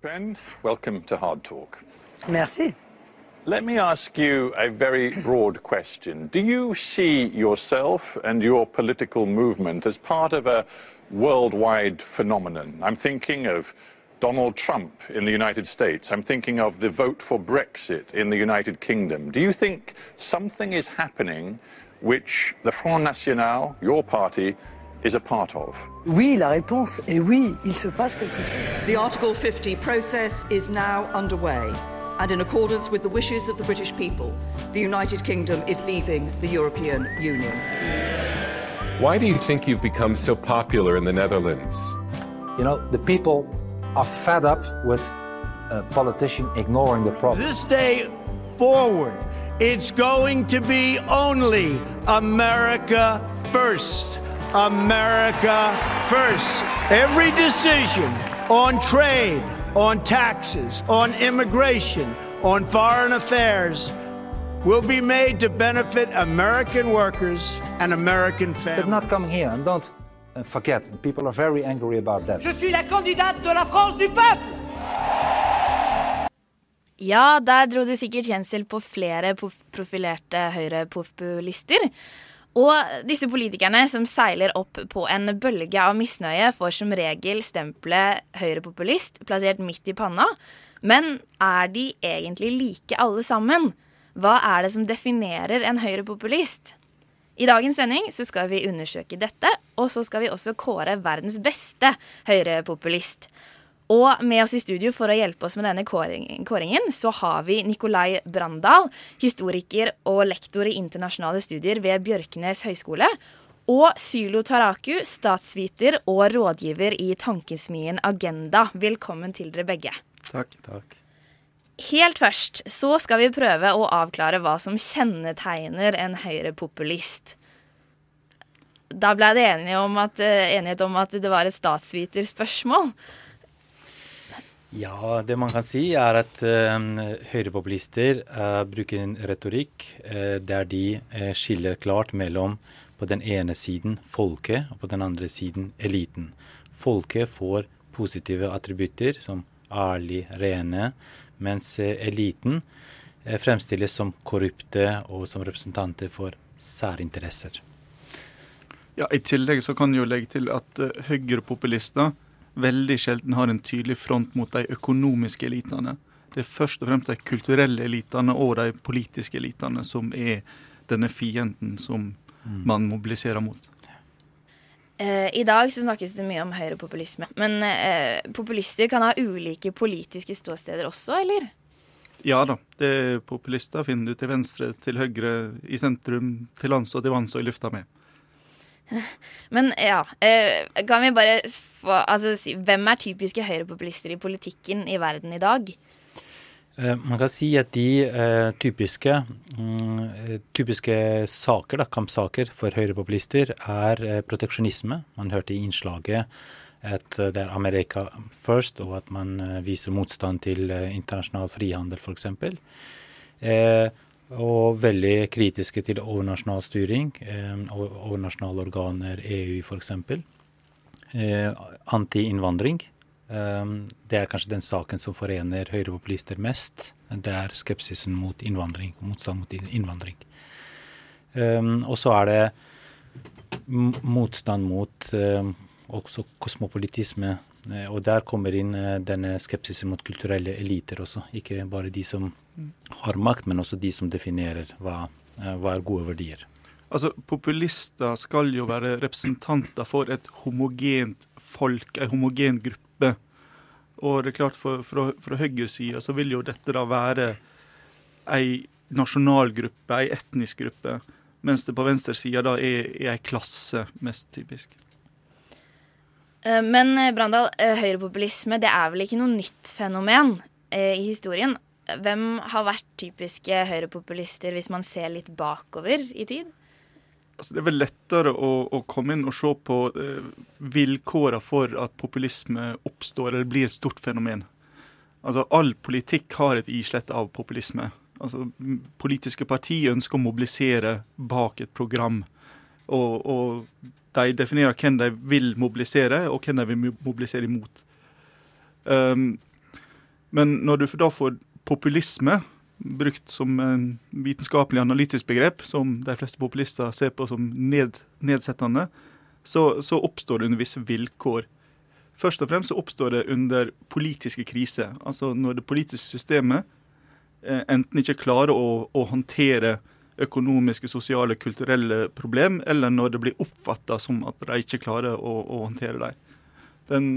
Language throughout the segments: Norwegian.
Pen, welcome to Hard Talk. Merci. Let me ask you a very broad question. Do you see yourself and your political movement as part of a worldwide phenomenon? I'm thinking of Donald Trump in the United States. I'm thinking of the vote for Brexit in the United Kingdom. Do you think something is happening which the Front National, your party, is a part of? Oui, la réponse est oui, il se passe quelque chose. The Article 50 process is now underway, and in accordance with the wishes of the British people, the United Kingdom is leaving the European Union. Why do you think you've become so popular in the Netherlands? You know, the people are fed up with a politician ignoring the problem. This day forward, it's going to be only America first. America first. Every decision on trade, on taxes, on immigration, on foreign affairs will be made to benefit American workers and American But not coming here, and don't uh, forget, people are very angry about that. Je suis la candidate de la France du peuple Ja, der dro du sikkert kjensel på flere profilerte høyrepopulister. Og disse politikerne som seiler opp på en bølge av misnøye, får som regel stempelet høyrepopulist plassert midt i panna. Men er de egentlig like alle sammen? Hva er det som definerer en høyrepopulist? I dagens sending så skal vi undersøke dette, og så skal vi også kåre verdens beste høyrepopulist. Og med oss i studio for å hjelpe oss med denne kåring- kåringen, så har vi Nikolai Brandal, historiker og lektor i internasjonale studier ved Bjørknes høgskole. Og Sylo Taraku, statsviter og rådgiver i tankesmien Agenda. Velkommen til dere begge. Takk. Takk. Helt først så skal vi prøve å avklare hva som kjennetegner en høyrepopulist. Da ble det enighet om at, eh, enighet om at det var et statsviterspørsmål. Ja, det man kan si er at uh, høyrepopulister uh, bruker en retorikk uh, der de skiller klart mellom på den ene siden folket og på den andre siden eliten. Folket får positive attributter som ærlig, rene, mens eliten fremstilles som korrupte og som representanter for særinteresser. Ja, I tillegg så kan jeg jo legge til at høyrepopulister veldig sjelden har en tydelig front mot de økonomiske elitene. Det er først og fremst de kulturelle elitene og de politiske elitene som er denne fienden som man mobiliserer mot. Eh, I dag så snakkes det mye om høyrepopulisme. Men eh, populister kan ha ulike politiske ståsteder også, eller? Ja da, det er populister finner du til venstre, til høyre, i sentrum, til lands og til vanns og i lufta med. Men ja, eh, kan vi bare få Altså, si, hvem er typiske høyrepopulister i politikken i verden i dag? Eh, Man kan si at de eh, typiske, mm, typiske saker, da, kampsaker for høyrepopulister, er proteksjonisme. Man hørte i innslaget at det er America first, og at man viser motstand til internasjonal frihandel, f.eks. Eh, og veldig kritiske til overnasjonal styring, eh, overnasjonale organer, EU f.eks. Eh, Anti-innvandring. Um, det er kanskje den saken som forener høyrepopulister mest. Det er skepsisen mot innvandring, motstand mot innvandring. Um, og så er det motstand mot også kosmopolitisme. Eh, og der kommer inn eh, denne skepsisen mot kulturelle eliter også. Ikke bare de som har makt, men også de som definerer hva, eh, hva er gode verdier. Altså, Populister skal jo være representanter for et homogent folk, en homogen gruppe. Og det er klart, for, fra, fra høyresida så vil jo dette da være ei nasjonal gruppe, ei etnisk gruppe. Mens det på venstresida da er, er ei klasse, mest typisk. Eh, Men eh, Brandal, eh, høyrepopulisme det er vel ikke noe nytt fenomen i historien? Hvem har vært typiske høyrepopulister hvis man ser litt bakover i tid? Altså, det er vel lettere å, å komme inn og se på eh, vilkårene for at populisme oppstår eller blir et stort fenomen. Altså, All politikk har et islett av populisme. Altså, Politiske partier ønsker å mobilisere bak et program. Og, og de definerer hvem de vil mobilisere, og hvem de vil mobilisere imot. Um, Men når du da får populisme, brukt som en vitenskapelig analytisk begrep, som de fleste populister ser på som ned, nedsettende, så, så, oppstår det under visse vilkår. Først og fremst så oppstår det under politiske kriser. Altså når det politiske systemet eh, enten ikke klarer å, å håndtere økonomiske, sosiale, kulturelle problem, eller når det blir oppfatta som at de ikke klarer å, å håndtere dem. Den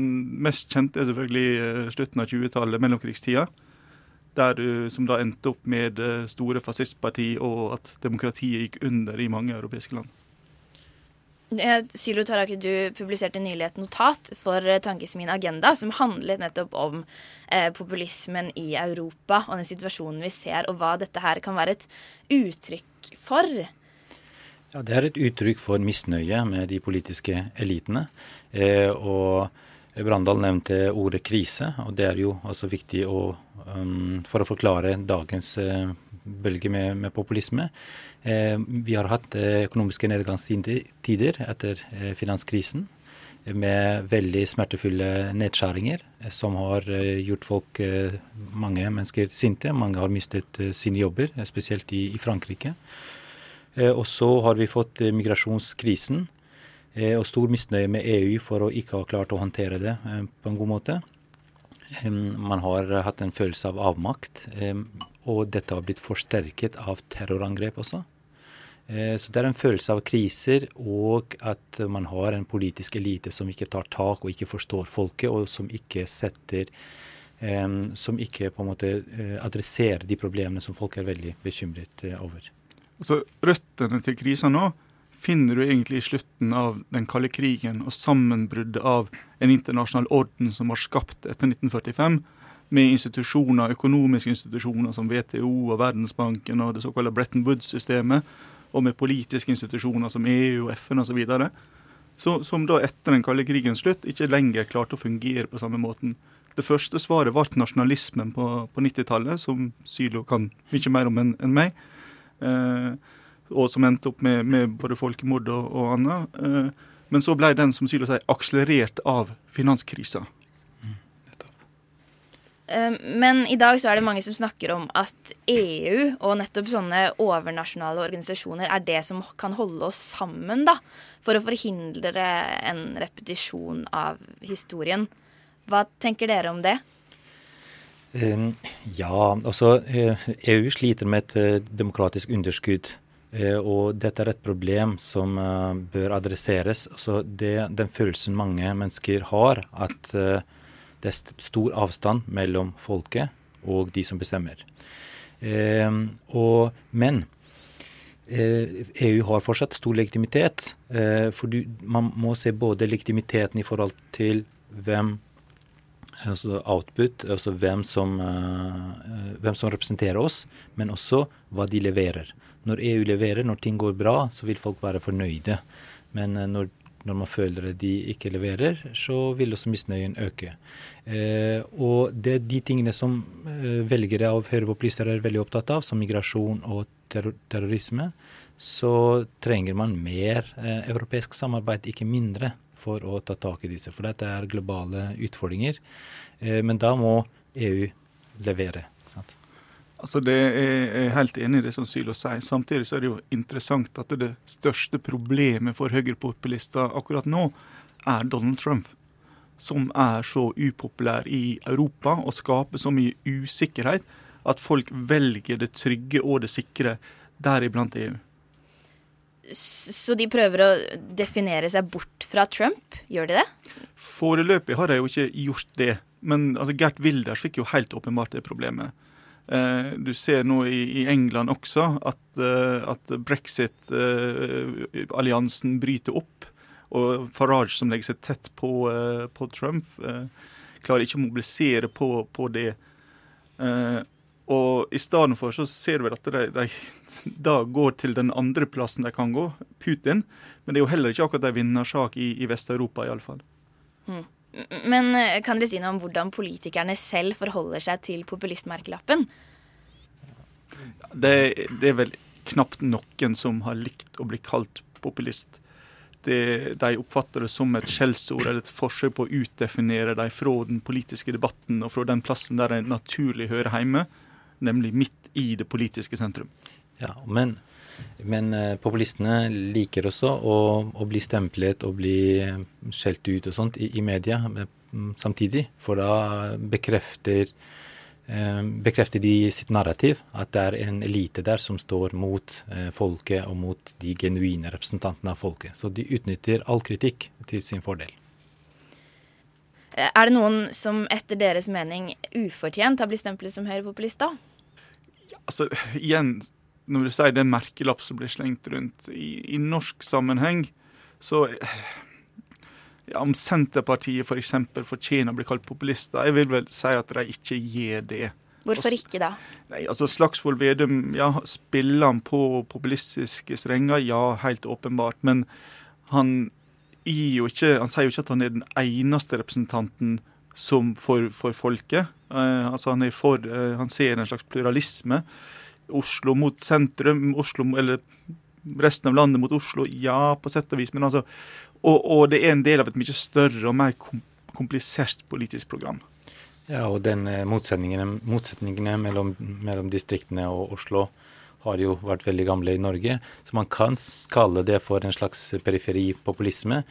mest kjente er selvfølgelig eh, slutten av 20-tallet, mellomkrigstida. Der, som da endte opp med eh, store fascistparti, og at demokratiet gikk under i mange europeiske land. Sylo Taraki, du publiserte nylig et notat for eh, Tankesmien Agenda som handlet nettopp om eh, populismen i Europa og den situasjonen vi ser, og hva dette her kan være et uttrykk for. Ja, Det er et uttrykk for misnøye med de politiske elitene. Eh, og Brandal nevnte ordet krise, og det er jo også viktig å, um, for å forklare dagens uh, bølge med, med populisme. Eh, vi har hatt eh, økonomiske nedgangstider etter eh, finanskrisen med veldig smertefulle nedskjæringer som har gjort folk, mange mennesker sinte. Mange har mistet sine jobber, spesielt i, i Frankrike. Og så har vi fått migrasjonskrisen og stor misnøye med EU for å ikke ha klart å håndtere det på en god måte. Man har hatt en følelse av avmakt, og dette har blitt forsterket av terrorangrep også. Eh, så det er en følelse av kriser, og at man har en politisk elite som ikke tar tak og ikke forstår folket, og som ikke setter som ikke på en måte eh, adresserer de problemene som folk er veldig bekymret eh, over. Altså, Røttene til krisa nå finner du egentlig i slutten av den kalde krigen og sammenbruddet av en internasjonal orden som var skapt etter 1945, med institusjoner, økonomiske institusjoner som WTO og Verdensbanken og det såkalte Bretton Woods-systemet, og med politiske institusjoner som EU og FN osv. Som da etter den kalde krigens slutt ikke lenger klarte å fungere på samme måten. Det første svaret ble nasjonalismen på, på 90-tallet, som Sylo kan mye mer om enn en meg. Eh, og som endte opp med, med både folkemord og, og annet. Eh, men så ble den som Sylo sier, akselerert av finanskrisa. Ehm, men i dag så er det mange som snakker om at EU og nettopp sånne overnasjonale organisasjoner er det som kan holde oss sammen, da. For å forhindre en repetisjon av historien. Hva tenker dere om det? Ja, altså EU eh, e sliter med et uh, demokratisk underskudd. Uh, og dette er et problem som uh, bør adresseres. Så det, den følelsen mange mennesker har, at det er stor avstand mellom folket og de som bestemmer. Eh, og, men eh, EU har fortsatt stor legitimitet. Eh, for man må se både legitimiteten i forhold til hvem altså output, altså hvem som, uh, hvem som, representerer oss, men også hva de leverer. Når EU leverer, når ting går bra, så vil folk være fornøyde. Men uh, når når man føler at de ikke leverer, så vil også misnøyen øke. Eh, og det er de tingene som eh, velgere av høyrepopulister er veldig opptatt av, som migrasjon og terror terrorisme, så trenger man mer eh, europeisk samarbeid, ikke mindre, for å ta tak i disse. For dette er globale utfordringer. Eh, men da må EU levere. sant? Altså det er Jeg helt enig i det som Sylo sier. Samtidig så er det jo interessant at det største problemet for høyrepopulister akkurat nå er Donald Trump. Som er så upopulær i Europa og skaper så mye usikkerhet at folk velger det trygge og det sikre, deriblant EU. Så de prøver å definere seg bort fra Trump, gjør de det? Foreløpig har de jo ikke gjort det. Men altså, Gert Wilders fikk jo helt åpenbart det problemet. Eh, du ser nå i, England også at, eh, at brexit-alliansen bryter opp. Og Farage, som legger seg tett på, eh, på Trump, klarer ikke å mobilisere på, på det. Og i stedet for så ser vel at de, de, da går til den andre plassen de kan gå, Putin. Men det er jo heller ikke akkurat en vinnersak i, i Vest-Europa, iallfall. Mm. Men eh, kan dere si noe om hvordan politikerne selv forholder seg til populistmerkelappen? Det, det, er vel knapt noen som har likt å bli kalt populist. det, de oppfatter det som et skjellsord eller et forsøk på å utdefinere dem fra den politiske debatten og fra den plassen der de naturlig hører hjemme, nemlig midt i det politiske sentrum. Ja, men, men eh, populistene liker også å, å, bli stemplet og bli eh, skjelt ut og sånt i, i media mm, samtidig, for da bekrefter Eh, bekrefter de sitt narrativ, at det er en elite der som står mot eh, folket og mot de genuine representantene av folket. Så de utnytter all kritikk til sin fordel. Er det noen som etter deres mening ufortjent har blitt stemplet som høyrepopulist, da? Altså, igjen, når du sier det er merkelapp som blir slengt rundt, i, i norsk sammenheng, så ja, om Senterpartiet f.eks. For fortjener å bli kalt populister. Jeg vil vel si at de ikke gjør det. Hvorfor ikke da? Nei, altså Slagsvold Vedum, ja, spiller han på populistiske strenger? Ja, helt åpenbart. Men han, jo ikke, han sier jo ikke at han er den eneste representanten som for, for folket. Uh, altså han, for, uh, han ser en slags pluralisme. Oslo mot sentrum, Oslo, eller resten av landet mot Oslo, ja, på sett og vis. Men altså, og, og, det er en del av et mye større og mer komplisert politisk program. Ja, og den eh, motsetningene, motsetningene mellom, mellom, distriktene og Oslo har jo vært veldig gamle i Norge. Så man kan kalle det for en slags periferipopulisme.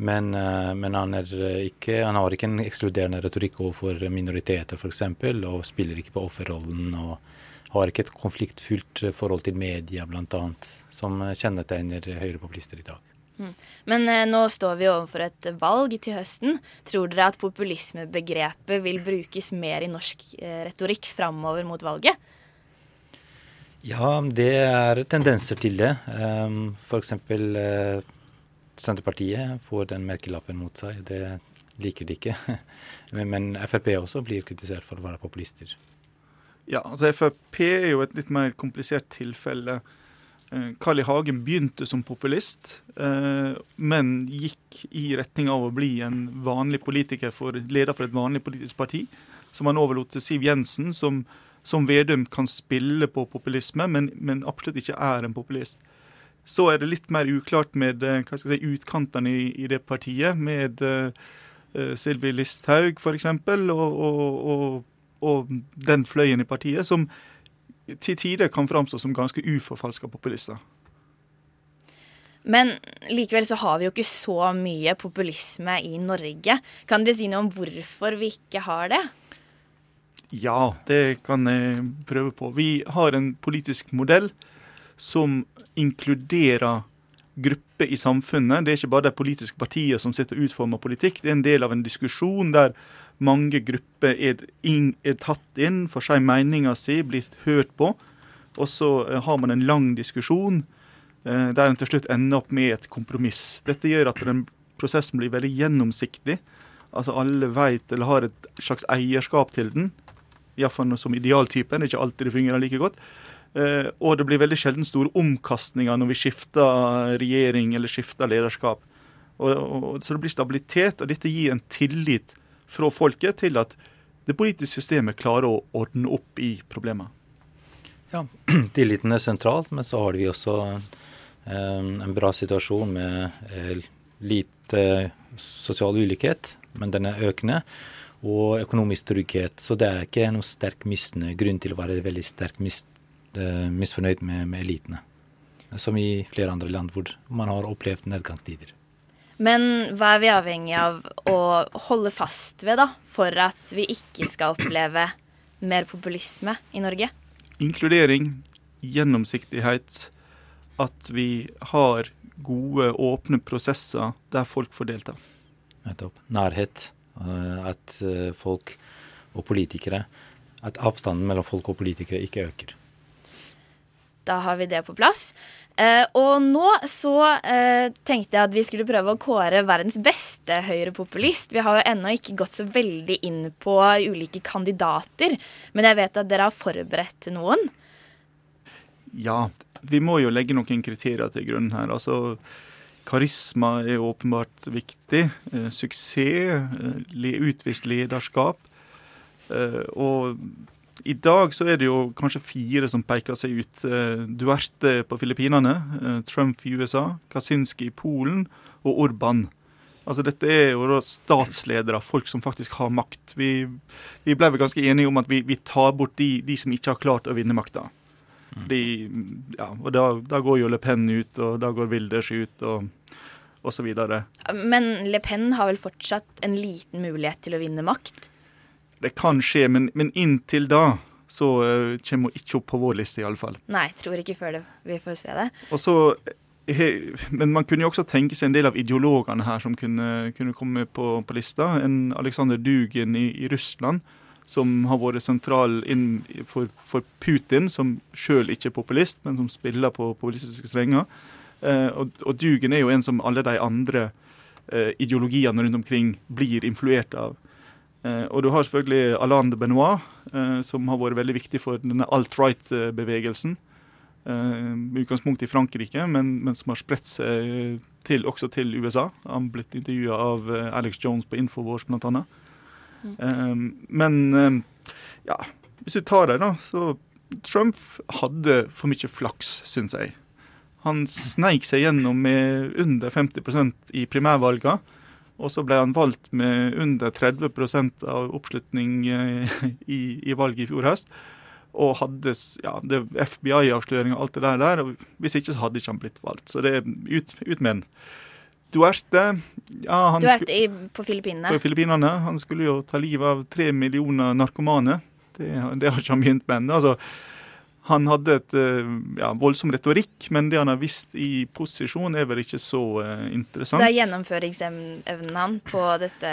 Men, eh, men han, ikke, han, har ikke en ekskluderende retorikk overfor minoriteter f.eks., og spiller ikke på offerrollen. og har ikke et konfliktfylt forhold til media bl.a., som kjennetegner høyrepopulister i dag. Mm. Men eh, nå står vi overfor et valg til høsten. Tror dere at populismebegrepet vil brukes mer i norsk eh, retorikk framover mot valget? Ja, det er tendenser til det. Um, F.eks. Senterpartiet får den merkelappen mot seg. Det liker de ikke. men, men Frp også blir kritisert for å være populister. Ja, altså Frp er jo et litt mer komplisert tilfelle. Eh, Carl I. Hagen begynte som populist, eh, men gikk i retning av å bli en vanlig politiker, for, leder for et vanlig politisk parti, som han overlot til Siv Jensen, som, som Vedum kan spille på populisme, men, men, absolutt ikke er en populist. Så er det litt mer uklart med eh, hva skal jeg si, utkantene i, i det partiet, med uh, Sylvi Listhaug f.eks., og, og, og, og den fløyen i partiet, som til tider kan framstå som ganske uforfalska populister. Men likevel så har vi jo ikke så mye populisme i Norge. Kan dere si noe om hvorfor vi ikke har det? Ja, det kan jeg prøve på. Vi har en politisk modell som inkluderer grupper i samfunnet. Det er ikke bare de politiske partiene som sitter og utformer politikk. Det er en del av en diskusjon der mange grupper er, inn, er tatt inn, får si meninga si, blitt hørt på. Og så eh, har man en lang diskusjon eh, der en til slutt ender opp med et kompromiss. Dette gjør at den prosessen blir veldig gjennomsiktig. Altså Alle vet eller har et slags eierskap til den. Iallfall som idealtypen. Det er ikke alltid det fungerer like godt. Eh, og det blir veldig sjelden store omkastninger når vi skifter regjering eller skifter lederskap. Og, og, så det blir stabilitet, og dette gir en tillit fra folket til at det politiske systemet klarer å ordne opp i problemer. Ja, Tilliten er sentralt, men så har vi også eh, en bra situasjon med eh, lite sosial ulikhet, men den er økende, og økonomisk trygghet. Så det er ikke noe sterk misnøye, grunn til å være veldig sterk mis, misfornøyd med, med elitene. Som i flere andre land hvor man har opplevd nedgangstider. Men hva er vi avhengig av å holde fast ved da, for at vi ikke skal oppleve mer populisme i Norge? Inkludering, gjennomsiktighet, at vi har gode, åpne prosesser der folk får delta. Nettopp. Nærhet. Eh, at eh, folk og politikere At avstanden mellom folk og politikere ikke øker. Da har vi det på plass. Uh, og nå så uh, tenkte jeg at vi skulle prøve å kåre verdens beste høyrepopulist. Vi har jo ennå ikke gått så veldig inn på ulike kandidater, men jeg vet at dere har forberedt noen. Ja, vi må jo legge noen kriterier til grunn her. Altså, karisma er åpenbart viktig. Uh, suksess, utvist lederskap. og I dag så er det jo kanskje fire som peker seg ut. Eh, Duerte på Filippinene, eh, Trump i USA, Kaczynski i Polen og Orban. Altså Dette er jo da statsledere, folk som faktisk har makt. Vi, vi ble vel ganske enige om at vi, vi tar bort de, de, som ikke har klart å vinne makta. Mm. Ja, og da, da, går jo Le Pen ut, og da går Wilders ut, og så videre. Men Le Pen har vel fortsatt en liten mulighet til å vinne makt? Det kan skje, men, men inntil da så uh, kommer hun ikke opp på vår liste, iallfall. Nei, tror ikke før det, vi får se det. Så, men man kunne jo også tenke seg en del av ideologene her som kunne, kunne komme på, på, lista. En Aleksandr Dugin i, i, Russland, som har vært sentral for, for, Putin, som sjøl ikke er populist, men som spiller på populistiske strenger. Uh, og, og, Dugen er jo en som alle de andre uh, ideologiene rundt omkring blir influert av. Eh, og du har selvfølgelig Alain de Benoit, eh, som har vært veldig viktig for denne alt-right-bevegelsen. Eh, med utgangspunkt i Frankrike, men, men, som har spredt seg til, også til USA. Han har blitt intervjua av Alex Jones på Infowars, blant annet. Mm. Men ja, hvis du tar det, da, så Trump hadde for mye flaks, syns jeg. Han sneik seg gjennom med under 50% i primærvalgene. Og så ble han valgt med under 30% av oppslutning eh, i, i valget i fjor høst. Og hadde ja, FBI-avsløring og alt det der, og Hvis ikke så hadde ikke han blitt valgt. Så det er ut, ut med den. Duerte ja, Duerte i, på Filippinene. På Filippinene. Han skulle jo ta livet av tre millioner narkomane. Det, det har ikke han begynt med ennå. Altså, han hadde et eh, ja, voldsom retorikk, men det han har visst i posisjon, er vel ikke så uh, interessant. Så det er gjennomføringsevnen han på dette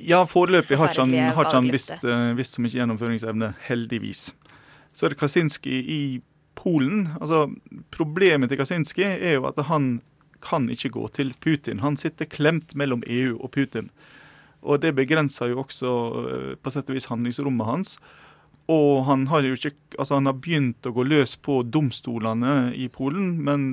Ja, foreløpig har ikke han, har ikke han visst, uh, visst så mye gjennomføringsevne, heldigvis. Så er det Kaczynski i Polen. Altså, Problemet til Kaczynski er jo at han kan ikke gå til Putin. Han sitter klemt mellom EU og Putin. Og det begrenser jo også på sett og vis handlingsrommet hans. Og han har jo ikke Altså, han har begynt å gå løs på domstolene i Polen, men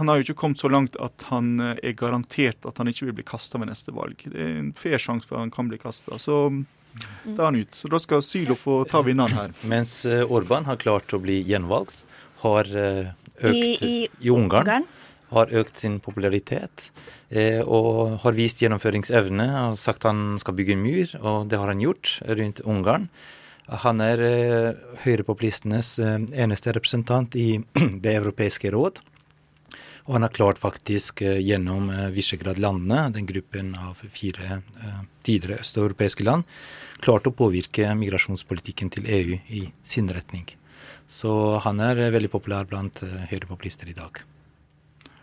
han har jo ikke kommet så langt at han eh, er garantert at han ikke vil bli kasta ved neste valg. Det er en fair sjanse for at han kan bli kasta. Så da er han ut. Så da skal Sylo få ta vinneren her. Mens eh, Orban har klart å bli gjenvalgt, har eh, økt I, i, i Ungarn. Ungarn har økt sin popularitet eh, og har vist gjennomføringsevne. Har sagt han skal bygge en myr, og det har han gjort rundt Ungarn. Han er eh, høyrepopulistenes eh, eneste representant i Det europeiske råd. Og han har klart faktisk eh, gjennom Visegrad-landene, den gruppen av fire tidligere østeuropeiske land, klart å påvirke migrasjonspolitikken til EU i sin retning. Så han er veldig populær blant høyrepopulister i dag.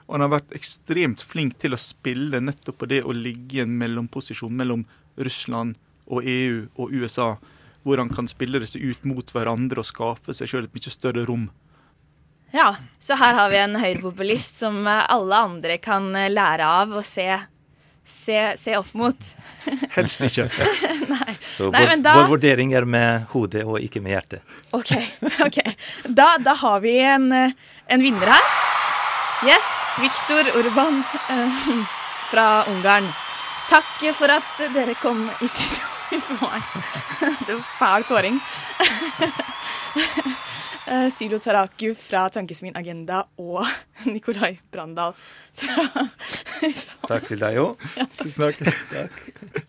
Og han har vært ekstremt flink til å spille nettopp på det å ligge i en mellomposisjon mellom Russland og EU og USA hvor han kan spille disse ut mot hverandre og skape seg sjøl et mye større rom. Ja, så her har vi en høyrepopulist som alle andre kan lære av og se, se, se opp mot. Helst ikke. Nei. Så Nei, vår, da... vår, vurdering er med hodet og ikke med hjertet. OK. ok. Da, da har vi en, en, vinner her. Yes. Viktor Urban fra Ungarn. Takk for at dere kom i studio. Huff a. Det var fæl kåring. Eh, Sylo Taraku fra Tankesmien Agenda og Nikolai Brandal fra Takk til deg òg. Ja. Tusen takk. takk.